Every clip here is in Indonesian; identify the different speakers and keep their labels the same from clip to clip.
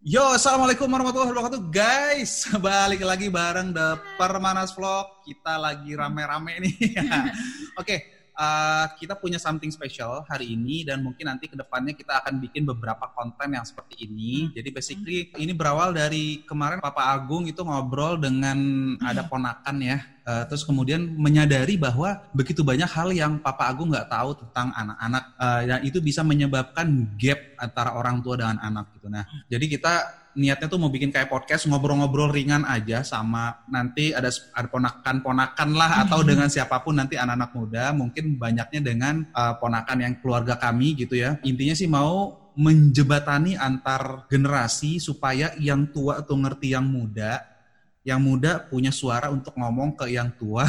Speaker 1: Yo, assalamualaikum warahmatullahi wabarakatuh, guys. Balik lagi bareng The Permanas Vlog. Kita lagi rame-rame nih. Oke, uh, kita punya something special hari ini dan mungkin nanti ke depannya kita akan bikin beberapa konten yang seperti ini. Jadi basically ini berawal dari kemarin Papa Agung itu ngobrol dengan ada ponakan ya. Uh, terus kemudian menyadari bahwa begitu banyak hal yang Papa Agung nggak tahu tentang anak-anak uh, dan itu bisa menyebabkan gap antara orang tua dengan anak gitu. Nah, jadi kita niatnya tuh mau bikin kayak podcast ngobrol-ngobrol ringan aja sama nanti ada ada ponakan-ponakan lah atau dengan siapa pun nanti anak-anak muda mungkin banyaknya dengan uh, ponakan yang keluarga kami gitu ya intinya sih mau menjebatani antar generasi supaya yang tua tuh ngerti yang muda yang muda punya suara untuk ngomong ke yang tua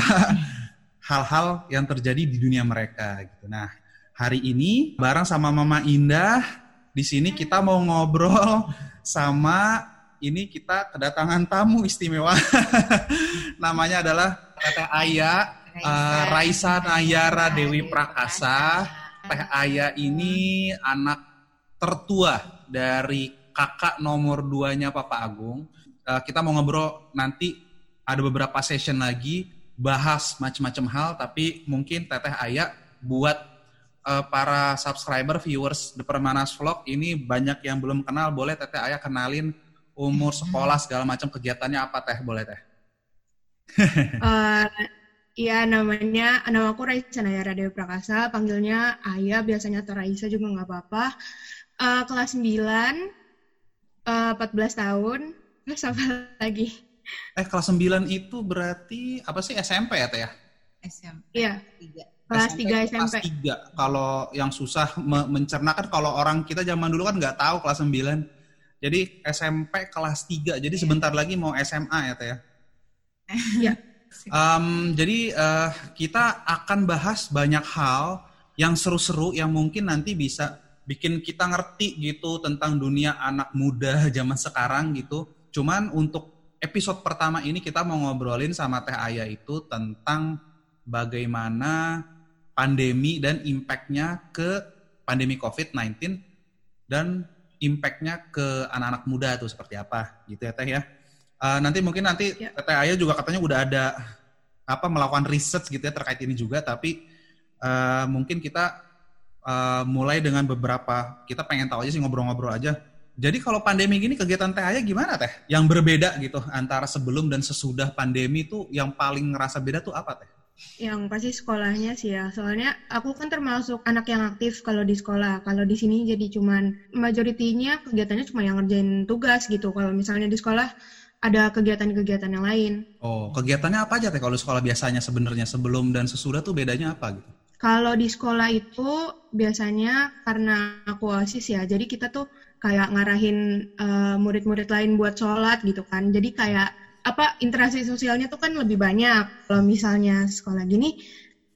Speaker 1: hal-hal yang terjadi di dunia mereka gitu nah hari ini bareng sama Mama Indah di sini kita mau ngobrol sama ini kita kedatangan tamu istimewa. Namanya adalah Teh Aya uh, Raisa Nayara Dewi Prakasa. Teh Aya ini anak tertua dari kakak nomor duanya Papa Agung. Uh, kita mau ngobrol nanti ada beberapa session lagi bahas macam-macam hal tapi mungkin Teteh Aya buat uh, para subscriber viewers The Permanas Vlog ini banyak yang belum kenal boleh Teteh Ayah kenalin umur sekolah segala macam kegiatannya apa Teh? Boleh Teh?
Speaker 2: uh, ya namanya nama aku Raisa Nayara Dewi Prakasa panggilnya Ayah biasanya atau Raisa juga nggak apa-apa. Uh, kelas 9 uh, 14 tahun terus apa lagi?
Speaker 1: Eh kelas 9 itu berarti apa sih SMP ya Teh ya?
Speaker 2: SMP. Iya. 3 kelas SMP, 3 SMP.
Speaker 1: Kelas 3. Kalau yang susah me mencerna kan kalau orang kita zaman dulu kan nggak tahu kelas 9. Jadi SMP kelas 3. Jadi sebentar lagi mau SMA ya Teh ya.
Speaker 2: Iya.
Speaker 1: um, jadi uh, kita akan bahas banyak hal yang seru-seru yang mungkin nanti bisa bikin kita ngerti gitu tentang dunia anak muda zaman sekarang gitu. Cuman untuk episode pertama ini kita mau ngobrolin sama Teh Ayah itu tentang bagaimana pandemi dan impactnya ke pandemi COVID-19 dan impactnya ke anak-anak muda tuh seperti apa gitu ya Teh ya. Uh, nanti mungkin nanti ya. Teh Ayah juga katanya udah ada apa melakukan research gitu ya terkait ini juga tapi uh, mungkin kita uh, mulai dengan beberapa kita pengen tahu aja sih ngobrol-ngobrol aja. Jadi kalau pandemi gini kegiatan Teh Ayah gimana Teh? Yang berbeda gitu antara sebelum dan sesudah pandemi tuh yang paling ngerasa beda tuh apa Teh?
Speaker 2: Yang pasti sekolahnya sih ya. Soalnya aku kan termasuk anak yang aktif kalau di sekolah. Kalau di sini jadi cuman majoritinya kegiatannya cuma yang ngerjain tugas gitu. Kalau misalnya di sekolah ada kegiatan-kegiatan yang lain.
Speaker 1: Oh, kegiatannya apa aja teh kalau sekolah biasanya sebenarnya sebelum dan sesudah tuh bedanya apa gitu?
Speaker 2: Kalau di sekolah itu biasanya karena aku OSIS ya, jadi kita tuh kayak ngarahin uh, murid-murid lain buat sholat gitu kan. Jadi kayak apa interaksi sosialnya tuh kan lebih banyak. Kalau misalnya sekolah gini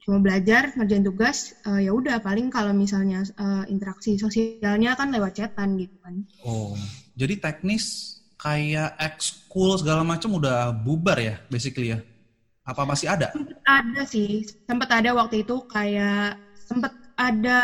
Speaker 2: cuma belajar ngerjain tugas uh, ya udah paling kalau misalnya uh, interaksi sosialnya kan lewat chatan gitu kan.
Speaker 1: Oh, jadi teknis kayak ekskul segala macam udah bubar ya basically ya? Apa masih ada?
Speaker 2: Sempet ada sih, sempat ada waktu itu kayak sempat ada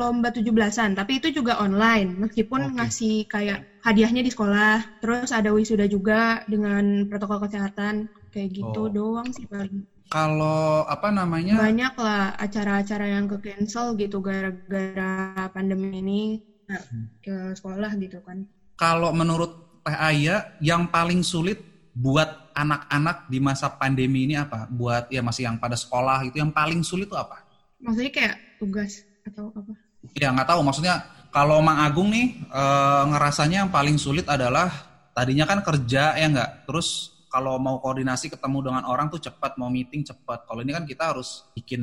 Speaker 2: lomba 17-an, tapi itu juga online, meskipun okay. ngasih kayak hadiahnya di sekolah, terus ada wisuda juga dengan protokol kesehatan, kayak gitu oh. doang sih paling.
Speaker 1: Kalau apa namanya?
Speaker 2: Banyak lah acara-acara yang ke cancel gitu gara-gara pandemi ini hmm. ke sekolah gitu kan.
Speaker 1: Kalau menurut Teh Aya, yang paling sulit buat anak-anak di masa pandemi ini apa? Buat ya masih yang pada sekolah itu yang paling sulit itu apa?
Speaker 2: Maksudnya kayak tugas atau apa?
Speaker 1: Ya nggak tahu. Maksudnya kalau Mang Agung nih e, ngerasanya yang paling sulit adalah tadinya kan kerja ya nggak. Terus kalau mau koordinasi ketemu dengan orang tuh cepat, mau meeting cepat. Kalau ini kan kita harus bikin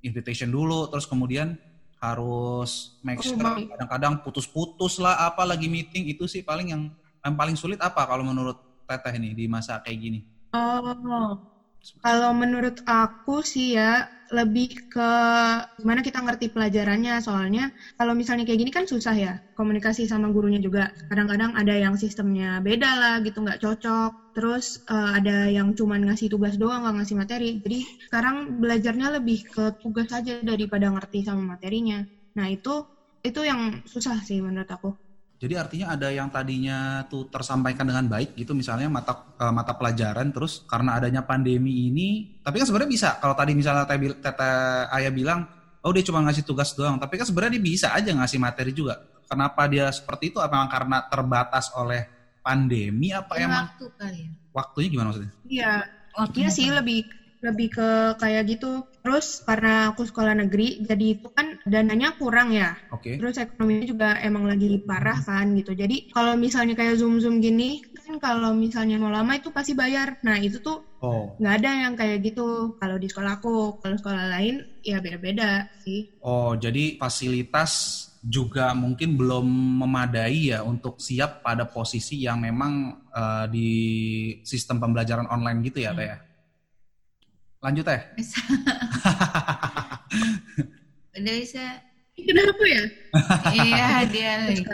Speaker 1: invitation dulu, terus kemudian harus make sure kadang-kadang putus-putus lah apa lagi meeting itu sih paling yang yang paling sulit apa kalau menurut Teteh ini di masa kayak gini?
Speaker 2: Oh, kalau menurut aku sih ya lebih ke gimana kita ngerti pelajarannya. Soalnya kalau misalnya kayak gini kan susah ya komunikasi sama gurunya juga. Kadang-kadang ada yang sistemnya beda lah gitu nggak cocok. Terus uh, ada yang cuman ngasih tugas doang nggak ngasih materi. Jadi sekarang belajarnya lebih ke tugas aja daripada ngerti sama materinya. Nah itu itu yang susah sih menurut aku
Speaker 1: Jadi artinya ada yang tadinya tuh tersampaikan dengan baik gitu misalnya mata uh, mata pelajaran terus karena adanya pandemi ini tapi kan sebenarnya bisa kalau tadi misalnya tete, tete ayah bilang oh dia cuma ngasih tugas doang tapi kan sebenarnya dia bisa aja ngasih materi juga. Kenapa dia seperti itu? Apa karena terbatas oleh pandemi apa
Speaker 3: Ya,
Speaker 1: emang
Speaker 3: waktu kali ya.
Speaker 1: waktunya gimana maksudnya?
Speaker 2: Iya,
Speaker 3: Waktunya
Speaker 2: sih lebih lebih ke kayak gitu. Terus karena aku sekolah negeri, jadi itu kan dananya kurang ya.
Speaker 1: Oke.
Speaker 2: Terus ekonominya juga emang lagi parah kan gitu. Jadi kalau misalnya kayak zoom zoom gini, kan kalau misalnya mau lama itu pasti bayar. Nah itu tuh
Speaker 1: Oh.
Speaker 2: nggak ada yang kayak gitu kalau di sekolah aku. Kalau sekolah lain ya beda-beda sih.
Speaker 1: Oh, jadi fasilitas juga mungkin belum memadai ya untuk siap pada posisi yang memang eh, di sistem pembelajaran online gitu ya, Teh? Ya? Lanjut, Teh.
Speaker 3: Bisa. Udah bisa.
Speaker 2: Kenapa ya?
Speaker 3: iya, dia lagi.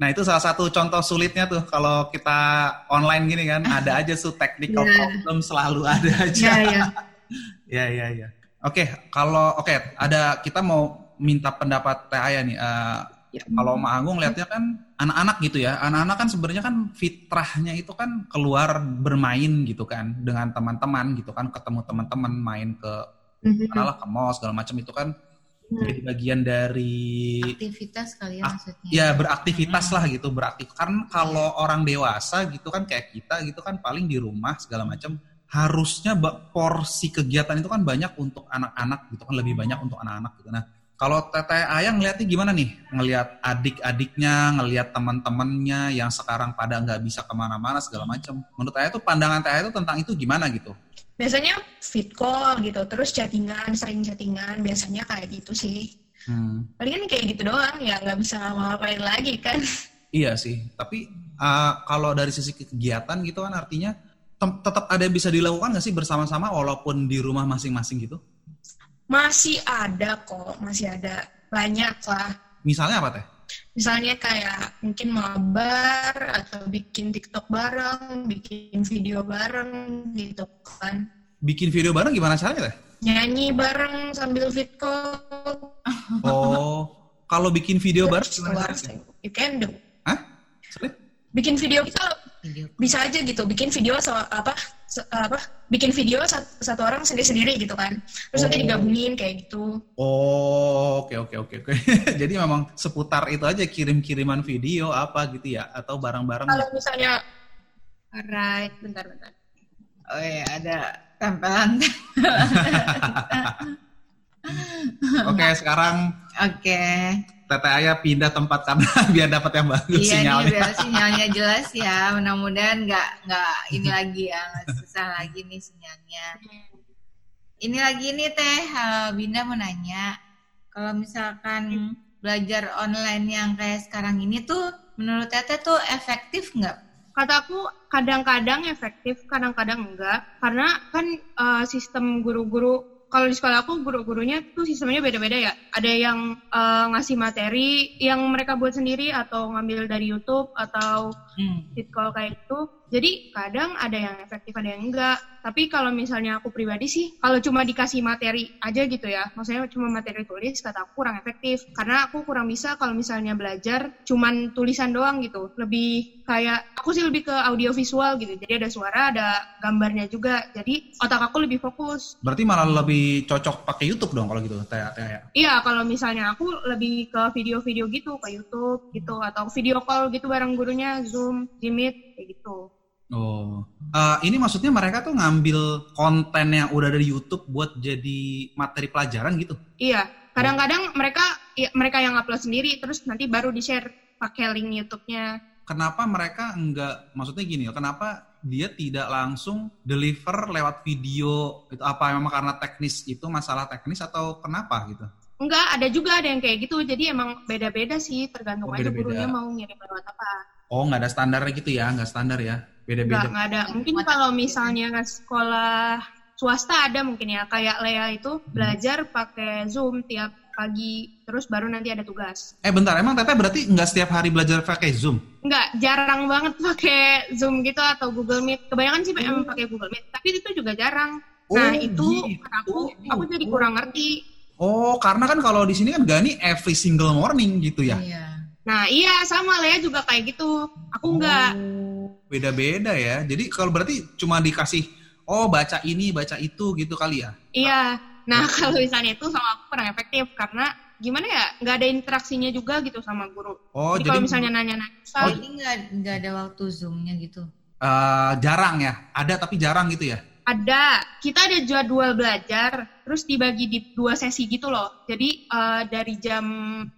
Speaker 1: Nah, itu salah satu contoh sulitnya tuh kalau kita online gini kan, ada aja tuh technical
Speaker 2: Iya.
Speaker 1: problem selalu ada aja.
Speaker 2: Ya ya.
Speaker 1: Ya, ya, ya. Oke, kalau oke, ada kita mau minta pendapat Teh Aya nih. eh,
Speaker 2: Ya.
Speaker 1: kalau Ma Agung lihatnya kan anak-anak gitu ya. Anak-anak kan sebenarnya kan fitrahnya itu kan keluar bermain gitu kan dengan teman-teman gitu kan, ketemu teman-teman main ke
Speaker 2: Mhm.
Speaker 1: malah ke mall segala macam itu kan jadi bagian dari
Speaker 3: Aktivitas kali ya maksudnya.
Speaker 1: ya beraktivitas lah gitu beraktif kan kalau orang dewasa gitu kan kayak kita gitu kan paling di rumah segala macam harusnya porsi kegiatan itu kan banyak untuk anak-anak gitu kan lebih banyak untuk anak-anak gitu nah kalau teteh ayang ngeliatnya gimana nih ngelihat adik-adiknya ngelihat teman-temannya yang sekarang pada nggak bisa ke mana-mana segala macam menurut ayah tuh pandangan teh ayah tuh tentang itu gimana gitu
Speaker 2: Biasanya fit call gitu, terus chattingan, sering chattingan, biasanya kayak gitu sih.
Speaker 1: hmm.
Speaker 2: Palingan kayak gitu doang, ya nggak bisa ngapain lagi kan.
Speaker 1: Iya sih, tapi uh, kalau dari sisi kegiatan gitu kan artinya tetap ada yang bisa dilakukan nggak sih bersama-sama walaupun di rumah masing-masing gitu?
Speaker 2: Masih ada kok, masih ada. Banyak lah.
Speaker 1: Misalnya apa teh?
Speaker 2: Misalnya kayak mungkin mabar atau bikin TikTok bareng, bikin video bareng gitu kan.
Speaker 1: Bikin video bareng gimana caranya teh?
Speaker 2: Nyanyi bareng sambil fit call.
Speaker 1: Oh, kalau bikin video bareng gimana caranya?
Speaker 2: you can do.
Speaker 1: Hah? Sorry?
Speaker 2: Bikin video kita bisa aja gitu, bikin video so, apa apa bikin video satu, satu orang sendiri-sendiri gitu kan. Terus nanti
Speaker 1: Oh.
Speaker 2: digabungin kayak gitu.
Speaker 1: Oh, oke oke oke oke. Jadi memang seputar itu aja kirim-kiriman video apa gitu ya atau barang-barang.
Speaker 2: Kalau misalnya alright, bentar-bentar.
Speaker 3: Oh iya, ada tempelan.
Speaker 1: Oke, sekarang
Speaker 3: Oke.
Speaker 1: Teteh Ayah pindah tempat karena biar dapat yang bagus
Speaker 3: Iya nih
Speaker 1: sinyalnya.
Speaker 3: biar sinyalnya jelas ya. Mudah-mudahan nggak nggak ini lagi ya, susah lagi nih sinyalnya. Ini lagi nih teh, eh, Binda mau nanya, kalau misalkan belajar online yang kayak sekarang ini tuh, menurut Teteh tuh efektif nggak?
Speaker 2: Kataku kadang-kadang efektif, kadang-kadang enggak. Karena kan eh, sistem guru-guru, kalau di sekolah aku guru-gurunya tuh sistemnya beda-beda ya. Ada yang eh, ngasih materi yang mereka buat sendiri atau ngambil dari YouTube atau
Speaker 3: Hmm.
Speaker 2: kayak gitu. Jadi kadang ada yang efektif, ada yang enggak. Tapi kalau misalnya aku pribadi sih, kalau cuma dikasih materi aja gitu ya, maksudnya cuma materi tulis, kata aku kurang efektif. Karena aku kurang bisa kalau misalnya belajar cuman tulisan doang gitu. Lebih kayak, aku sih lebih ke audio visual gitu. Jadi ada suara, ada gambarnya juga. Jadi otak aku lebih fokus.
Speaker 1: Berarti malah lebih cocok pakai YouTube dong kalau gitu, Teh Teh Ayah.
Speaker 2: Iya, kalau misalnya aku lebih ke video-video gitu, ke YouTube gitu, atau video call gitu bareng gurunya, Zoom, Jimit, kayak gitu.
Speaker 1: Oh, Eh, ini maksudnya mereka tuh ngambil konten yang udah ada di YouTube buat jadi materi pelajaran gitu?
Speaker 2: Iya, kadang-kadang mereka ya, mereka yang upload sendiri, terus nanti baru di-share pakai link YouTube-nya.
Speaker 1: Kenapa mereka enggak? Maksudnya gini, kenapa dia tidak langsung deliver lewat video? Itu apa memang karena teknis itu masalah teknis atau kenapa gitu?
Speaker 2: Enggak, ada juga ada yang kayak gitu, jadi emang beda-beda sih, tergantung
Speaker 1: Oh,
Speaker 2: aja
Speaker 1: beda-beda.
Speaker 2: gurunya mau ngirim lewat apa.
Speaker 1: Oh, nggak ada standarnya gitu ya? Nggak standar ya? Beda-beda.
Speaker 2: enggak ada. Mungkin kalau misalnya sekolah swasta ada mungkin ya, kayak Lea itu belajar pakai Zoom tiap pagi, terus baru nanti ada tugas.
Speaker 1: Eh bentar, emang Teteh berarti nggak setiap hari belajar pakai Zoom?
Speaker 2: Enggak, jarang banget pakai Zoom gitu atau Google Meet. Kebanyakan sih emang pakai Google Meet, tapi itu juga jarang.
Speaker 1: Oh,
Speaker 2: Nah, itu
Speaker 1: gitu.
Speaker 2: aku aku jadi kurang ngerti.
Speaker 1: Oh, karena kan kalau di sini kan Gani every single morning gitu ya?
Speaker 3: Iya.
Speaker 2: Nah iya sama Lea juga kayak gitu. Aku enggak.
Speaker 1: Oh, beda-beda ya. Jadi kalau berarti cuma dikasih, oh baca ini, baca itu gitu kali ya?
Speaker 2: Iya. Nah kalau misalnya itu sama aku kurang efektif karena gimana ya nggak ada interaksinya juga gitu sama guru.
Speaker 1: Oh,
Speaker 2: jadi,
Speaker 1: jadi,
Speaker 2: kalau misalnya nanya-nanya,
Speaker 3: Oh, ini nggak nggak ada waktu zoomnya gitu.
Speaker 1: eh, jarang ya. Ada tapi jarang gitu ya.
Speaker 2: ada kita ada jadwal belajar terus dibagi di dua sesi gitu loh. Jadi eh, dari jam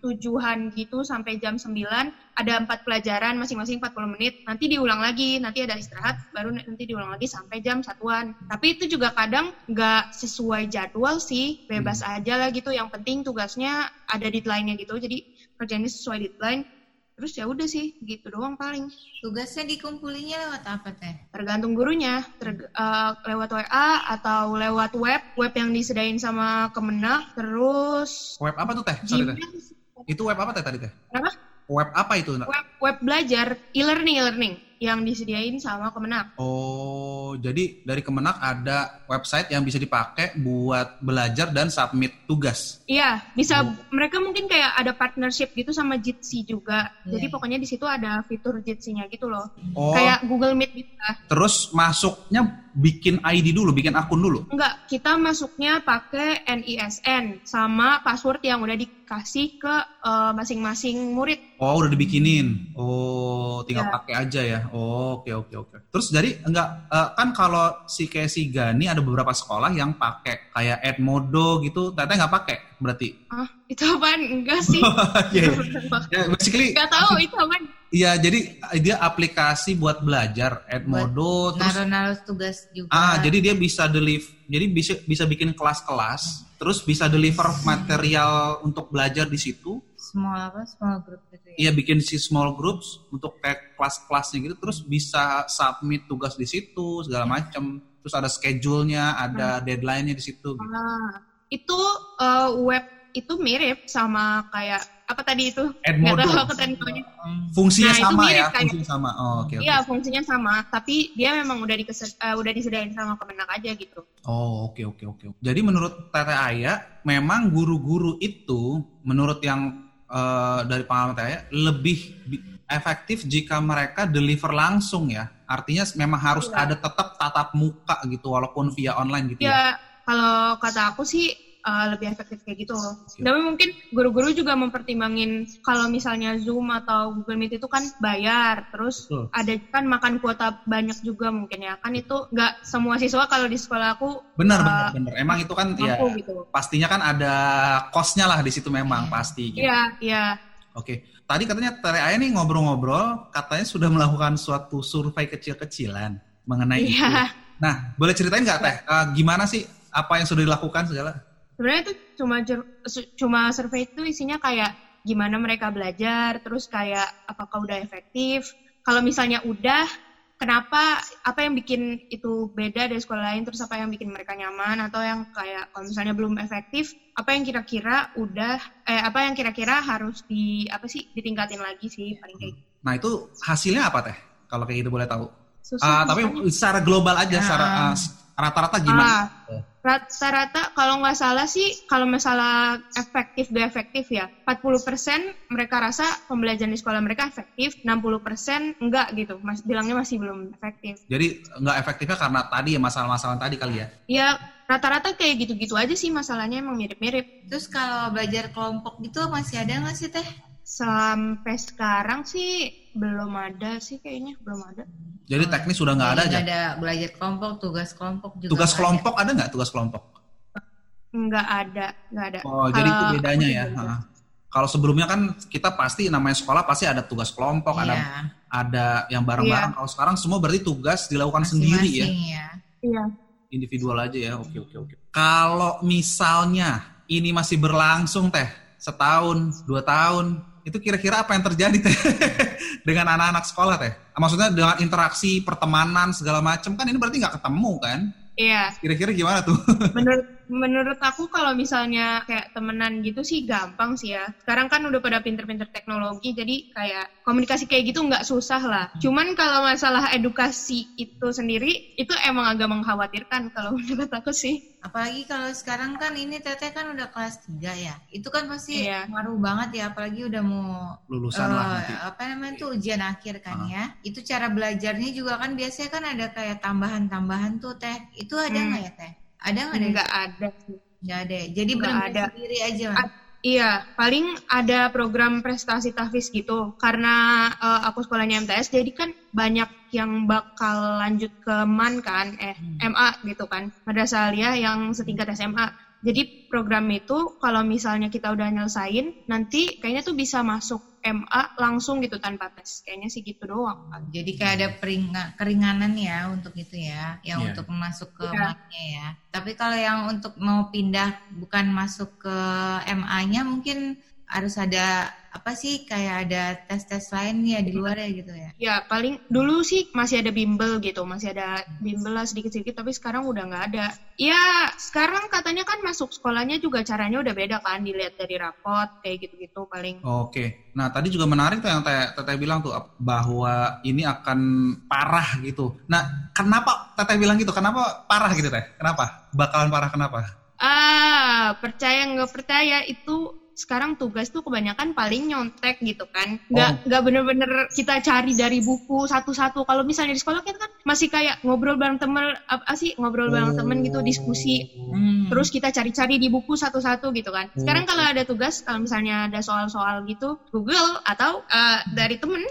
Speaker 2: tujuhan gitu sampai jam 9 ada empat pelajaran masing-masing 40 menit. Nanti diulang lagi nanti ada istirahat baru nanti diulang lagi sampai jam satuan. Tapi itu juga kadang nggak sesuai jadwal sih bebas aja lah gitu. Yang penting tugasnya ada deadline-nya gitu. Jadi kerjanya sesuai deadline terus ya udah sih gitu doang paling
Speaker 3: Tugasnya dikumpulinya lewat apa teh?
Speaker 2: tergantung gurunya ter- eh, lewat WA atau lewat web web yang disediain sama Kemenak terus
Speaker 1: Web apa tuh teh? Sorry, teh. Itu web apa teh tadi teh?
Speaker 2: Kenapa?
Speaker 1: Web apa itu? Nak?
Speaker 2: web web belajar e-learning e-learning yang disediain sama Kemenak
Speaker 1: Oh, jadi dari Kemenak ada website yang bisa dipakai buat belajar dan submit tugas.
Speaker 2: iya bisa
Speaker 1: Oh.
Speaker 2: mereka mungkin kayak ada partnership gitu sama Jitsi juga jadi
Speaker 3: Iya.
Speaker 2: pokoknya di situ ada fitur Jitsi-nya gitu loh
Speaker 1: Oh,
Speaker 2: kayak Google Meet gitu lah
Speaker 1: terus masuknya bikin ID dulu, bikin akun dulu.
Speaker 2: Enggak, kita masuknya pakai NISN sama password yang udah dikasih ke eh, masing-masing murid.
Speaker 1: Oh, udah dibikinin. Oh, tinggal
Speaker 2: Ya.
Speaker 1: pakai aja ya. Oh, oke oke oke. Terus jadi enggak eh, kan kalau si kayak si Gani ada beberapa sekolah yang pakai kayak Edmodo gitu, Teteh nggak pakai berarti.
Speaker 2: Ah, itu apaan? Enggak sih.
Speaker 1: Iya. Ya, basically
Speaker 2: Enggak tahu itu apaan.
Speaker 1: Iya, jadi dia aplikasi buat belajar Edmodo terus
Speaker 3: Naruh-naruh tugas juga.
Speaker 1: ah jadi dia bisa deliver jadi bisa bisa bikin kelas-kelas terus bisa deliver material untuk belajar di situ.
Speaker 3: small apa? Small group gitu ya.
Speaker 1: Iya bikin si small groups untuk kayak kelas-kelasnya gitu terus bisa submit tugas di situ segala macam. Terus ada schedule-nya, ada deadline-nya di situ gitu.
Speaker 2: Ah, itu eh, web itu mirip sama kayak apa tadi itu?
Speaker 1: Edmodo.
Speaker 2: Nggak tahu aku.
Speaker 1: Fungsinya
Speaker 2: Nah, itu
Speaker 1: sama
Speaker 2: mirip
Speaker 1: ya,
Speaker 2: kayak-
Speaker 1: fungsinya sama. Oh, oke oke.
Speaker 2: Iya, fungsinya sama, tapi dia memang udah dikes- eh, udah disediain sama Kemenak aja gitu.
Speaker 1: Oh, oke oke oke. Jadi menurut Teteh Aya, memang guru-guru itu menurut yang eh, dari pengalaman Teteh Aya lebih bi- efektif jika mereka deliver langsung ya. Artinya memang harus
Speaker 2: Iya.
Speaker 1: ada tetap tatap muka gitu walaupun via online gitu ya.
Speaker 2: Ya, kalau kata aku sih uh, lebih efektif kayak gitu.
Speaker 1: Oke.
Speaker 2: Tapi mungkin guru-guru juga mempertimbangin kalau misalnya Zoom atau Google Meet itu kan bayar, terus
Speaker 1: Betul.
Speaker 2: ada kan makan kuota banyak juga mungkin ya. Kan itu nggak semua siswa kalau di sekolah aku
Speaker 1: Benar
Speaker 2: uh,
Speaker 1: benar benar. Emang itu kan ya
Speaker 2: gitu.
Speaker 1: pastinya kan ada cost-nya lah di situ memang pasti gitu.
Speaker 2: Iya, iya.
Speaker 1: Oke. Tadi katanya Aya nih ngobrol-ngobrol katanya sudah melakukan suatu survei kecil-kecilan mengenai itu.
Speaker 2: Iya.
Speaker 1: Nah, boleh ceritain nggak Teh? Eh, gimana sih apa yang sudah dilakukan segala?
Speaker 2: Sebenarnya itu cuma cuma survei itu isinya kayak gimana mereka belajar, terus kayak apakah udah efektif. Kalau misalnya udah, kenapa apa yang bikin itu beda dari sekolah lain, terus apa yang bikin mereka nyaman atau yang kayak kalau misalnya belum efektif, apa yang kira-kira udah eh apa yang kira-kira harus di apa sih ditingkatin lagi sih paling kayak gitu.
Speaker 1: Nah, itu hasilnya apa Teh? Kalau kayak gitu boleh tahu.
Speaker 2: Susah
Speaker 1: Ah, tapi secara global aja,
Speaker 3: Ah.
Speaker 1: secara ah, rata-rata gimana?
Speaker 2: Ah, rata-rata kalau nggak salah sih kalau masalah efektif gak efektif ya 40% mereka rasa pembelajaran di sekolah mereka efektif 60% enggak gitu mas bilangnya masih belum efektif
Speaker 1: Jadi nggak efektifnya karena tadi ya masalah-masalah tadi kali ya.
Speaker 2: ya rata-rata kayak gitu-gitu aja sih masalahnya emang mirip-mirip
Speaker 3: Terus kalau belajar kelompok gitu masih ada nggak sih teh?
Speaker 2: sampai sekarang sih belum ada sih kayaknya belum ada
Speaker 1: Jadi teknis sudah nggak ada aja.
Speaker 3: ada belajar kelompok, tugas kelompok juga.
Speaker 1: Tugas kelompok ada nggak tugas kelompok?
Speaker 2: nggak ada nggak ada
Speaker 1: Oh, jadi itu bedanya ya. Kalau sebelumnya kan kita pasti namanya sekolah pasti ada tugas kelompok,
Speaker 3: ada.
Speaker 1: ada
Speaker 3: Iya,
Speaker 1: ada yang bareng-bareng. Kalau sekarang semua berarti tugas dilakukan sendiri ya,
Speaker 3: masing-masing ya.
Speaker 2: iya
Speaker 1: individual aja ya. Oke oke oke. Kalau misalnya ini masih berlangsung teh setahun, dua tahun, itu kira-kira apa yang terjadi teh dengan anak-anak sekolah teh? Maksudnya dengan interaksi, pertemanan segala macam kan ini berarti nggak ketemu kan?
Speaker 2: iya
Speaker 1: Kira-kira gimana tuh?
Speaker 2: menurut menurut aku kalau misalnya kayak temenan gitu sih gampang sih ya. Sekarang kan udah pada pinter-pinter teknologi, jadi kayak komunikasi kayak gitu nggak susah lah. Cuman kalau masalah edukasi itu sendiri, itu emang agak mengkhawatirkan kalau menurut aku sih.
Speaker 3: Apalagi kalau sekarang kan ini Teteh kan udah kelas 3 ya. Itu kan pasti
Speaker 2: Iya.
Speaker 3: ngaruh banget ya apalagi udah mau
Speaker 1: Lulusan
Speaker 3: eh,
Speaker 1: lah nanti.
Speaker 3: apa namanya tuh ujian akhir kan
Speaker 1: Ah.
Speaker 3: ya. Itu cara belajarnya juga kan biasanya kan ada kayak tambahan-tambahan tuh Teh. Itu ada
Speaker 2: Hmm.
Speaker 3: nggak ya Teh? Ada nggak
Speaker 2: Nggak ada sih.
Speaker 3: Nggak ada. ya? Jadi benar
Speaker 2: ada.
Speaker 3: sendiri aja.
Speaker 2: Ah, Iya, paling ada program prestasi tahfiz gitu. Karena eh, aku sekolahnya MTS, jadi kan banyak yang bakal lanjut ke MAN kan, eh
Speaker 3: Hmm.
Speaker 2: MA gitu kan, madrasah aliyah yang setingkat SMA. Jadi program itu kalau misalnya kita udah nyelesain, nanti kayaknya tuh bisa masuk MA langsung gitu tanpa tes. Kayaknya sih gitu doang.
Speaker 3: Jadi kayak ada peringa- keringanan ya untuk itu ya, yang
Speaker 1: Iya.
Speaker 3: untuk masuk ke
Speaker 2: Iya.
Speaker 3: MA-nya ya. Tapi kalau yang untuk mau pindah bukan masuk ke MA-nya mungkin harus ada apa sih kayak ada tes-tes lain ya di luar ya gitu ya.
Speaker 2: Ya paling dulu sih masih ada bimbel gitu, masih ada bimbel lah sedikit-sedikit, tapi sekarang udah nggak ada. Ya sekarang katanya kan masuk sekolahnya juga caranya udah beda kan, dilihat dari rapot kayak gitu-gitu paling.
Speaker 1: Oke. Nah, tadi juga menarik tuh yang Teteh, Teteh bilang tuh bahwa ini akan parah gitu. Nah, kenapa Teteh bilang gitu? Kenapa parah gitu, Teh? Kenapa? Bakalan parah kenapa?
Speaker 2: Ah percaya nggak percaya itu sekarang tugas tuh kebanyakan paling nyontek gitu kan nggak nggak bener-bener kita cari dari buku satu-satu kalau misalnya di sekolah kita kan masih kayak ngobrol bareng temen apa sih ngobrol bareng temen gitu diskusi
Speaker 3: Hmm.
Speaker 2: Terus kita cari-cari di buku satu-satu gitu kan. Sekarang
Speaker 1: Oh.
Speaker 2: kalau ada tugas, kalau misalnya ada soal-soal gitu, Google atau uh, dari temen.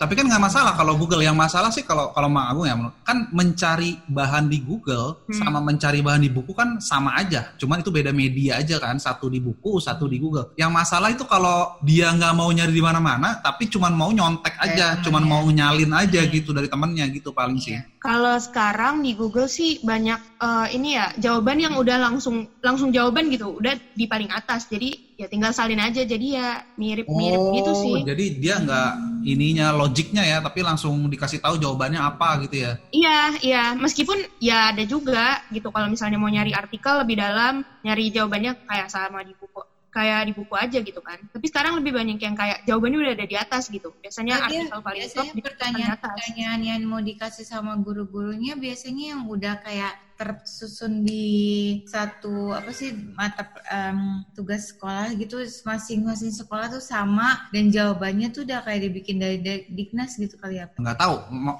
Speaker 1: Tapi kan nggak masalah kalau Google. Yang masalah sih kalau kalau Mang Agung ya, kan mencari bahan di Google
Speaker 2: Hmm.
Speaker 1: sama mencari bahan di buku kan sama aja. Cuman itu beda media aja kan. Satu di buku, satu di Google. Yang masalah itu kalau dia nggak mau nyari di mana-mana, tapi cuman mau nyontek aja,
Speaker 3: Kayak
Speaker 1: cuman
Speaker 3: temennya.
Speaker 1: mau nyalin aja gitu dari temennya gitu paling sih.
Speaker 3: Iya.
Speaker 2: Kalau sekarang di Google sih banyak uh, ini ya jawaban yang udah langsung langsung jawaban gitu, udah di paling atas. Jadi ya tinggal salin aja. Jadi ya mirip-mirip gitu sih.
Speaker 1: jadi dia nggak ininya logiknya ya, tapi langsung dikasih tahu jawabannya apa gitu ya.
Speaker 2: Iya, iya. Meskipun ya ada juga gitu kalau misalnya mau nyari artikel lebih dalam, nyari jawabannya kayak sama di buku kayak di buku aja gitu kan. Tapi sekarang lebih banyak yang kayak jawabannya udah ada di atas gitu. Biasanya
Speaker 3: Nah, dia-
Speaker 2: artikel paling top
Speaker 3: biasanya
Speaker 2: di atas.
Speaker 3: pertanyaan-pertanyaan yang mau dikasih sama guru-gurunya biasanya yang udah kayak tersusun di satu apa sih mata em, tugas sekolah gitu masing-masing sekolah tuh sama dan jawabannya tuh udah kayak dibikin dari, Diknas gitu kali ya.
Speaker 1: Nggak tahu.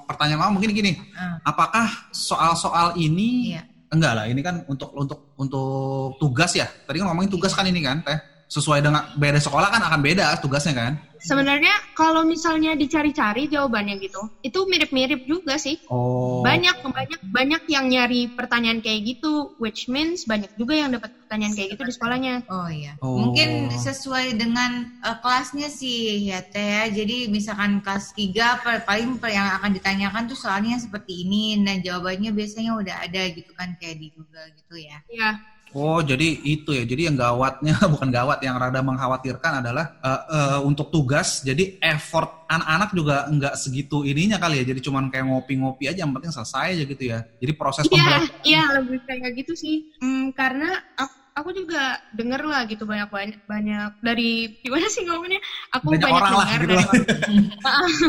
Speaker 1: Pertanyaan mama mungkin gini,
Speaker 3: Ah,
Speaker 1: apakah soal-soal ini
Speaker 3: iya.
Speaker 1: enggak lah? Ini kan untuk untuk untuk tugas ya. Tadi kan ngomongin tugas kan ini kan, teh. Sesuai dengan beda sekolah kan akan beda tugasnya kan.
Speaker 2: Sebenarnya kalau misalnya dicari-cari jawabannya gitu, itu mirip-mirip juga sih.
Speaker 1: Oh.
Speaker 2: Banyak banyak banyak yang nyari pertanyaan kayak gitu, which means banyak juga yang dapat pertanyaan kayak gitu di sekolahnya.
Speaker 3: Oh iya.
Speaker 1: Oh.
Speaker 3: Mungkin sesuai dengan eh, kelasnya sih ya Teh ya. Jadi misalkan kelas 3 per- paling per- yang akan ditanyakan tuh soalnya seperti ini. Nah, jawabannya biasanya udah ada gitu kan kayak di Google gitu ya.
Speaker 2: Ya,
Speaker 1: Oh, jadi itu ya. Jadi yang gawatnya bukan gawat, yang rada mengkhawatirkan adalah eh, eh, untuk tugas. Jadi effort anak-anak juga nggak segitu ininya kali ya. Jadi cuman kayak ngopi-ngopi aja, yang penting selesai aja gitu ya. Jadi proses
Speaker 2: Iya,
Speaker 1: pembelajaran.
Speaker 2: iya lebih kayak gitu sih. Hmm, karena aku, aku juga denger lah gitu banyak banyak banyak dari gimana sih ngomongnya? Aku
Speaker 1: Banyak
Speaker 2: banyak,
Speaker 1: orang lah,
Speaker 2: dengar
Speaker 1: gitu
Speaker 2: dari
Speaker 1: lah.
Speaker 2: orang.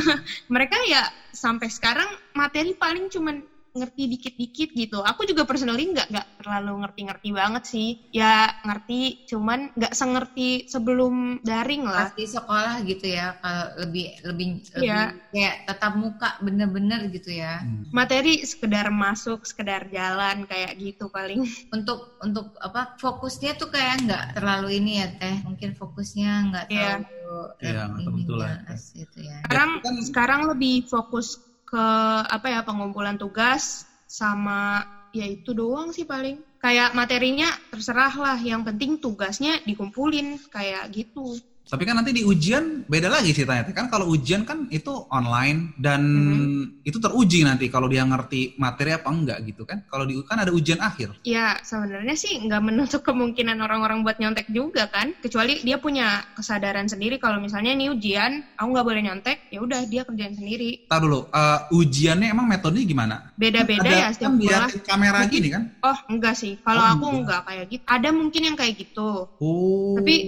Speaker 2: Mereka ya sampai sekarang materi paling cuman ngerti dikit-dikit gitu. Aku juga personally nggak nggak terlalu ngerti-ngerti banget sih. Ya ngerti, cuman nggak sengerti sebelum daring lah.
Speaker 3: Pasti sekolah gitu ya. Kalau lebih lebih lebih
Speaker 2: Iya.
Speaker 3: kayak tatap muka bener-bener gitu ya.
Speaker 1: Hmm.
Speaker 2: Materi sekedar masuk, sekedar jalan kayak gitu paling.
Speaker 3: Untuk untuk apa fokusnya tuh kayak nggak terlalu ini ya Teh. Mungkin fokusnya nggak
Speaker 2: Iya.
Speaker 3: terlalu
Speaker 1: Iya, nggak tahu betul lah.
Speaker 3: gitu ya.
Speaker 2: sekarang
Speaker 1: kan-
Speaker 2: sekarang lebih fokus ke apa ya pengumpulan tugas sama ya itu doang sih paling. Kayak materinya terserah lah yang penting tugasnya dikumpulin kayak gitu
Speaker 1: Tapi kan nanti di ujian beda lagi ceritanya. Kan kalau ujian kan itu online dan
Speaker 2: Mhm.
Speaker 1: itu teruji nanti kalau dia ngerti materi apa enggak gitu kan. Kalau di kan ada ujian akhir.
Speaker 2: Ya, sebenarnya sih nggak menutup kemungkinan orang-orang buat nyontek juga kan. Kecuali dia punya kesadaran sendiri kalau misalnya ini ujian, aku nggak boleh nyontek, ya udah dia kerjain sendiri.
Speaker 1: Tar dulu, eh, ujiannya emang metodenya gimana?
Speaker 2: Beda-beda
Speaker 1: Ada
Speaker 2: ya
Speaker 1: kan
Speaker 2: setiap sekolah.
Speaker 1: liatin kamera gini kan?
Speaker 2: Oh, enggak sih. Kalau
Speaker 1: Oh,
Speaker 2: aku
Speaker 1: enggak.
Speaker 2: enggak kayak gitu. Ada mungkin yang kayak gitu.
Speaker 1: Oh.
Speaker 2: Tapi-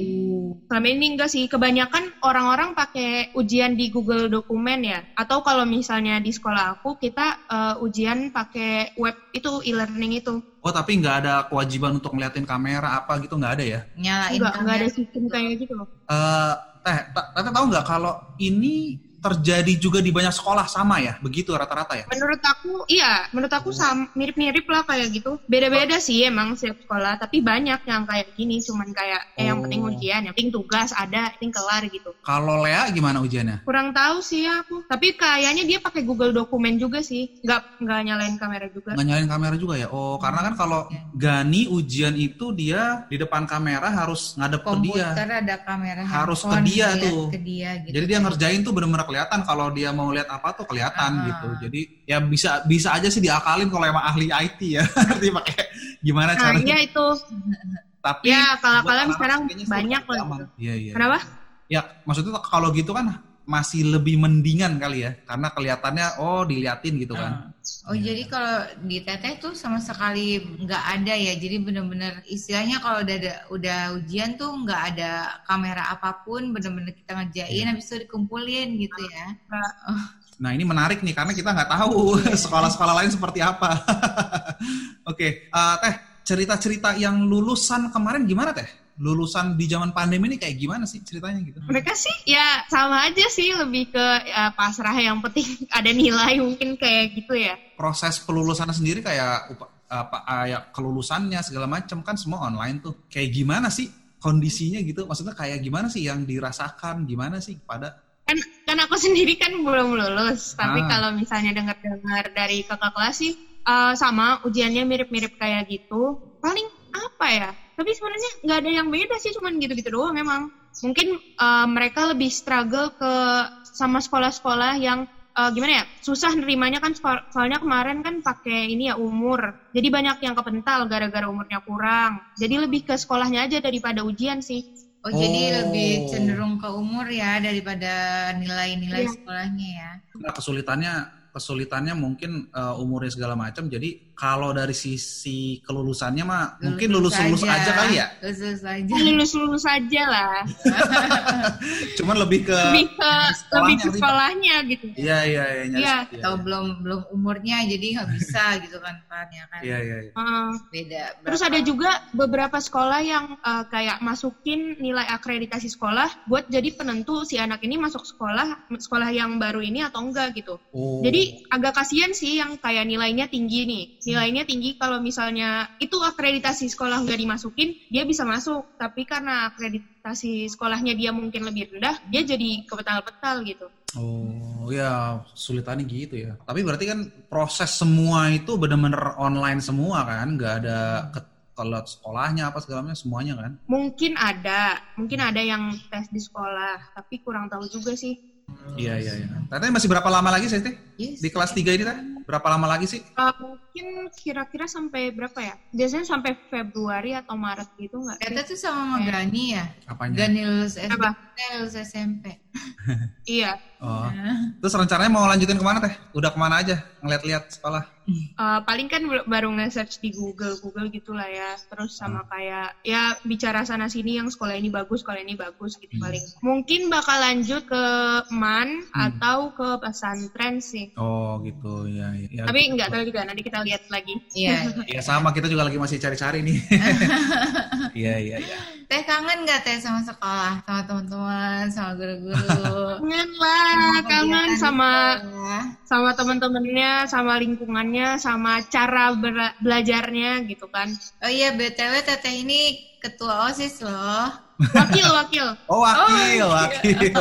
Speaker 2: Selama ini enggak sih. Kebanyakan orang-orang pakai ujian di Google Dokumen ya. Atau kalau misalnya di sekolah aku kita eh, ujian pakai web itu e-learning itu.
Speaker 1: Oh tapi nggak ada kewajiban untuk ngeliatin kamera apa gitu nggak ada ya?
Speaker 3: Nyalain
Speaker 2: Enggak, enggak ada sistem kayak gitu loh.
Speaker 1: Eh, teh, ta- tete tahu nggak kalau ini terjadi juga di banyak sekolah sama ya? Begitu rata-rata ya?
Speaker 2: Menurut aku, iya, menurut aku sam mirip-mirip lah kayak gitu. Beda-beda sih emang setiap sekolah, tapi banyak yang kayak gini, cuman kayak eh, yang penting
Speaker 1: Oh.
Speaker 2: ujian, yang penting tugas ada, yang penting kelar gitu.
Speaker 1: Kalau Lea gimana ujiannya?
Speaker 2: Kurang tahu sih ya aku, tapi kayaknya dia pakai Google Dokumen juga sih, nggak nggak nyalain kamera juga.
Speaker 1: Nggak nyalain kamera juga ya? Oh, karena kan kalau Gani ujian itu dia di depan kamera harus ngadep ke dia.
Speaker 3: komputer ada kamera
Speaker 1: Harus ke dia tuh.
Speaker 3: ke dia gitu
Speaker 1: Jadi dia ngerjain tuh bener-bener kelihatan kalau dia mau lihat apa tuh kelihatan
Speaker 3: Ah.
Speaker 1: gitu. Jadi ya bisa bisa aja sih diakalin kalau emang ahli IT ya. Ngerti pakai gimana
Speaker 2: Nah,
Speaker 1: caranya.
Speaker 2: iya itu.
Speaker 1: Tapi
Speaker 2: Ya, kalau kalian sekarang banyak
Speaker 1: aman.
Speaker 2: gitu.
Speaker 1: Iya, iya.
Speaker 2: Kenapa?
Speaker 1: Ya, maksudnya kalau gitu kan masih lebih mendingan kali ya. Karena kelihatannya oh diliatin gitu kan.
Speaker 3: Oh jadi kalau di teteh tuh sama sekali nggak ada ya. Jadi bener-bener istilahnya kalau udah ada, udah ujian tuh nggak ada kamera apa pun, bener-bener kita ngerjain, habis itu dikumpulin gitu ya.
Speaker 1: Nah ini menarik nih karena kita nggak tahu sekolah-sekolah lain seperti apa. Oke, eh, teh cerita-cerita yang lulusan kemarin gimana teh? Lulusan di zaman pandemi ini kayak gimana sih ceritanya gitu?
Speaker 2: Mereka sih ya sama aja sih, lebih ke ya, pasrah yang penting ada nilai mungkin kayak gitu ya.
Speaker 1: Proses pelulusan sendiri kayak apa kayak kelulusannya segala macam kan semua online tuh. Kayak gimana sih kondisinya gitu? Maksudnya kayak gimana sih yang dirasakan? Gimana sih pada
Speaker 2: kan kan aku sendiri kan belum lulus tapi
Speaker 1: Ah.
Speaker 2: kalau misalnya dengar-dengar dari kakak kelas sih eh, sama ujiannya mirip-mirip kayak gitu paling apa ya tapi sebenarnya nggak ada yang beda sih cuman gitu-gitu doang memang mungkin eh, mereka lebih struggle ke sama sekolah-sekolah yang eh, gimana ya susah nerimanya kan so- soalnya kemarin kan pakai ini ya umur jadi banyak yang kepental gara-gara umurnya kurang jadi lebih ke sekolahnya aja daripada ujian sih
Speaker 3: Oh, jadi
Speaker 1: Oh.
Speaker 3: lebih cenderung ke umur ya daripada nilai-nilai
Speaker 2: Iya.
Speaker 3: sekolahnya ya.
Speaker 1: Nah, kesulitannya kesulitannya mungkin eh, umurnya segala macam. Jadi kalau dari sisi kelulusannya mah mungkin lulus lulus aja. kali ya.
Speaker 3: Lulus lulus aja.
Speaker 2: lulus-lulus aja lah
Speaker 1: Cuman lebih ke
Speaker 2: lebih ke
Speaker 1: sekolahnya
Speaker 2: lebih ke sekolahnya gitu.
Speaker 1: Iya iya iya. nyaris-
Speaker 2: Iya.
Speaker 1: iya,
Speaker 3: Atau belum belum umurnya jadi nggak bisa gitu kan Pan ya kan.
Speaker 1: Iya iya. iya.
Speaker 2: Heeh.
Speaker 3: Beda.
Speaker 2: terus
Speaker 3: berapa-
Speaker 2: ada juga beberapa sekolah yang eh, kayak masukin nilai akreditasi sekolah buat jadi penentu si anak ini masuk sekolah sekolah yang baru ini atau enggak gitu.
Speaker 1: Oh.
Speaker 2: Jadi agak kasihan sih yang kayak nilainya tinggi nih. Nilainya tinggi kalau misalnya itu akreditasi sekolah nggak dimasukin, dia bisa masuk. Tapi karena akreditasi sekolahnya dia mungkin lebih rendah, dia jadi kepetal-petal gitu.
Speaker 1: Oh ya sulitannya gitu ya. Tapi berarti kan proses semua itu benar-benar online semua kan, nggak ada ke kalau sekolahnya apa segala macam semuanya kan.
Speaker 2: Mungkin ada, mungkin ada yang tes di sekolah, tapi kurang tahu juga sih.
Speaker 1: Iya iya iya. Tadi masih berapa lama lagi sih Teh?
Speaker 3: Yes.
Speaker 1: Di kelas 3 ini teh? Berapa lama lagi sih?
Speaker 2: Uh, mungkin kira-kira sampai berapa ya? Biasanya sampai Februari atau Maret gitu nggak?
Speaker 3: Ternyata tuh sama sama Gani ya.
Speaker 1: Apanya?
Speaker 3: Gani lulus SD,
Speaker 2: Apa?
Speaker 3: Lulus SMP.
Speaker 2: Iya.
Speaker 1: Oh. Terus rencananya mau lanjutin ke mana teh? Udah ke mana aja? Ngeliat-liat sekolah?
Speaker 2: Uh, paling kan baru nge-search di Google, Google gitulah ya. Terus sama kayak ya bicara sana sini yang sekolah ini bagus, sekolah ini bagus gitu
Speaker 1: Hmm.
Speaker 2: paling. Mungkin bakal lanjut ke MAN
Speaker 1: Hmm.
Speaker 2: atau ke pesantren sih.
Speaker 1: Oh gitu ya. ya.
Speaker 2: Tapi nggak tahu juga nanti kita lihat lagi.
Speaker 3: Iya.
Speaker 1: Ya sama kita juga lagi masih cari-cari nih. Iya iya iya.
Speaker 3: Teh kangen gak Teh sama sekolah, sama teman-teman, sama guru-guru?
Speaker 2: Kangen lah, kangen sama
Speaker 3: sekolah.
Speaker 2: sama teman-temannya, sama lingkungannya, sama cara bela- belajarnya gitu kan.
Speaker 3: Oh iya, BTW Teteh ini ketua OSIS loh.
Speaker 2: Wakil, wakil.
Speaker 1: Oh wakil,
Speaker 3: Oh,
Speaker 1: wakil.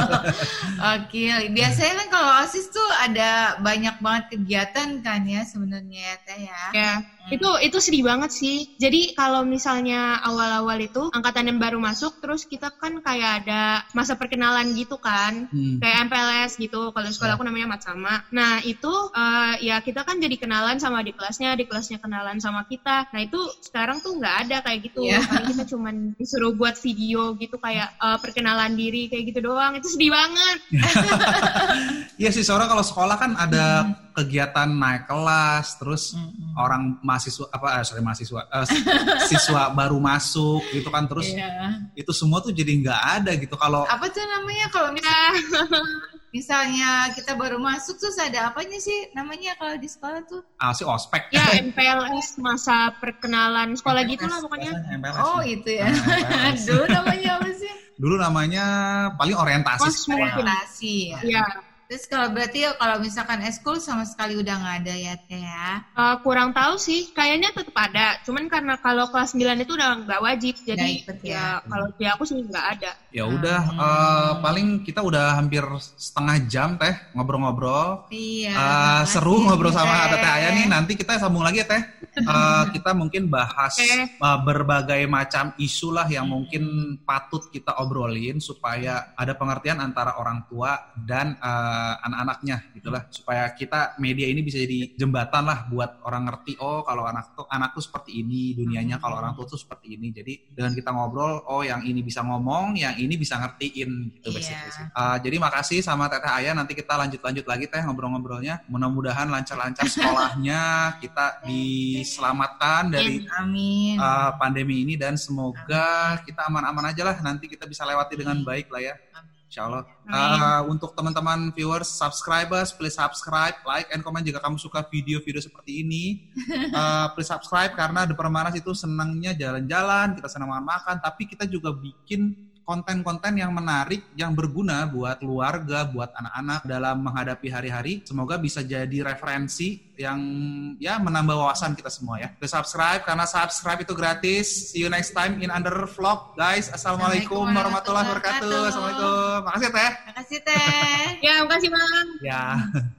Speaker 3: Oke, biasanya kan kalau OSIS tuh ada banyak banget kegiatan kan ya sebenarnya ya Teh ya.
Speaker 2: Ya, itu itu sedih banget sih. Jadi kalau misalnya awal-awal itu angkatan yang baru masuk, terus kita kan kayak ada masa perkenalan gitu kan,
Speaker 1: Hmm.
Speaker 2: kayak MPLS gitu. Kalau di sekolah aku namanya Matsama. Nah itu eh, ya kita kan jadi kenalan sama di kelasnya, di kelasnya kenalan sama kita. Nah itu sekarang tuh nggak ada kayak gitu. Paling kita cuman disuruh buat video gitu kayak eh, perkenalan diri kayak gitu doang. Itu sedih banget.
Speaker 1: Iya sih, soalnya kalau sekolah kan ada kegiatan naik kelas, terus
Speaker 3: Mm-mm.
Speaker 1: orang mahasiswa apa eh, sorry mahasiswa eh, siswa baru masuk gitu kan terus
Speaker 3: Iya.
Speaker 1: itu semua tuh jadi nggak ada gitu kalau
Speaker 3: Apa tuh namanya kalau misalnya, misalnya kita baru masuk terus ada apanya sih namanya kalau di sekolah tuh?
Speaker 1: ah, si ospek
Speaker 2: Ya MPLS masa perkenalan sekolah gitu lah pokoknya.
Speaker 1: MPLS.
Speaker 3: Oh itu ya.
Speaker 1: Nah, MPLS.
Speaker 3: Dulu namanya apa sih?
Speaker 1: dulu namanya paling orientasi.
Speaker 3: Orientasi ya.
Speaker 2: Ya,
Speaker 3: Terus kalau berarti ya kalau misalkan eskul sama sekali udah nggak ada ya Teh ya.
Speaker 2: Eh, kurang tahu sih, kayaknya tetap ada. Cuman karena kalau kelas 9 itu udah nggak wajib, jadi
Speaker 3: ikut ya.
Speaker 2: ya kalau di aku sih nggak ada.
Speaker 1: ya udah
Speaker 3: Hmm.
Speaker 1: eh, paling kita udah hampir setengah jam teh ngobrol-ngobrol
Speaker 3: Iya.
Speaker 1: Eh,
Speaker 3: makasih,
Speaker 1: seru ngobrol sama
Speaker 3: Teh.
Speaker 1: Teh Aya nih. Nanti kita sambung lagi ya Teh. Eh, kita mungkin bahas
Speaker 2: Oke.
Speaker 1: eh, berbagai macam isu lah yang mungkin patut kita obrolin supaya ada pengertian antara orang tua dan anak-anaknya gitulah supaya kita media ini bisa jadi jembatan lah buat orang ngerti oh kalau anak tuh anak tuh seperti ini dunianya kalau orang tua tuh seperti ini jadi dengan kita ngobrol oh yang ini bisa ngomong yang ini bisa ngertiin gitu
Speaker 3: Iya.
Speaker 1: basically. Uh, jadi makasih sama Teteh Ayah nanti kita lanjut-lanjut lagi teh ngobrol-ngobrolnya. Mudah-mudahan lancar-lancar sekolahnya kita diselamatkan dari
Speaker 3: Amin.
Speaker 1: uh, pandemi ini dan semoga kita aman-aman aja lah nanti kita bisa lewati dengan baik lah ya.
Speaker 3: Amin.
Speaker 1: Insya Allah. Uh, untuk teman-teman viewers, subscribers, please subscribe, like, and comment jika kamu suka video-video seperti ini. Uh, please subscribe karena The Permanas itu senangnya jalan-jalan, kita senang makan-makan, tapi kita juga bikin konten-konten yang menarik, yang berguna buat keluarga, buat anak-anak dalam menghadapi hari-hari. Semoga bisa jadi referensi yang ya menambah wawasan kita semua ya. Please subscribe karena subscribe itu gratis. See you next time in under vlog, guys. Assalamualaikum warahmatullahi wabarakatuh. Assalamualaikum. Makasih Teh.
Speaker 3: Makasih Teh.
Speaker 2: Ya, makasih Bang.
Speaker 1: Ya.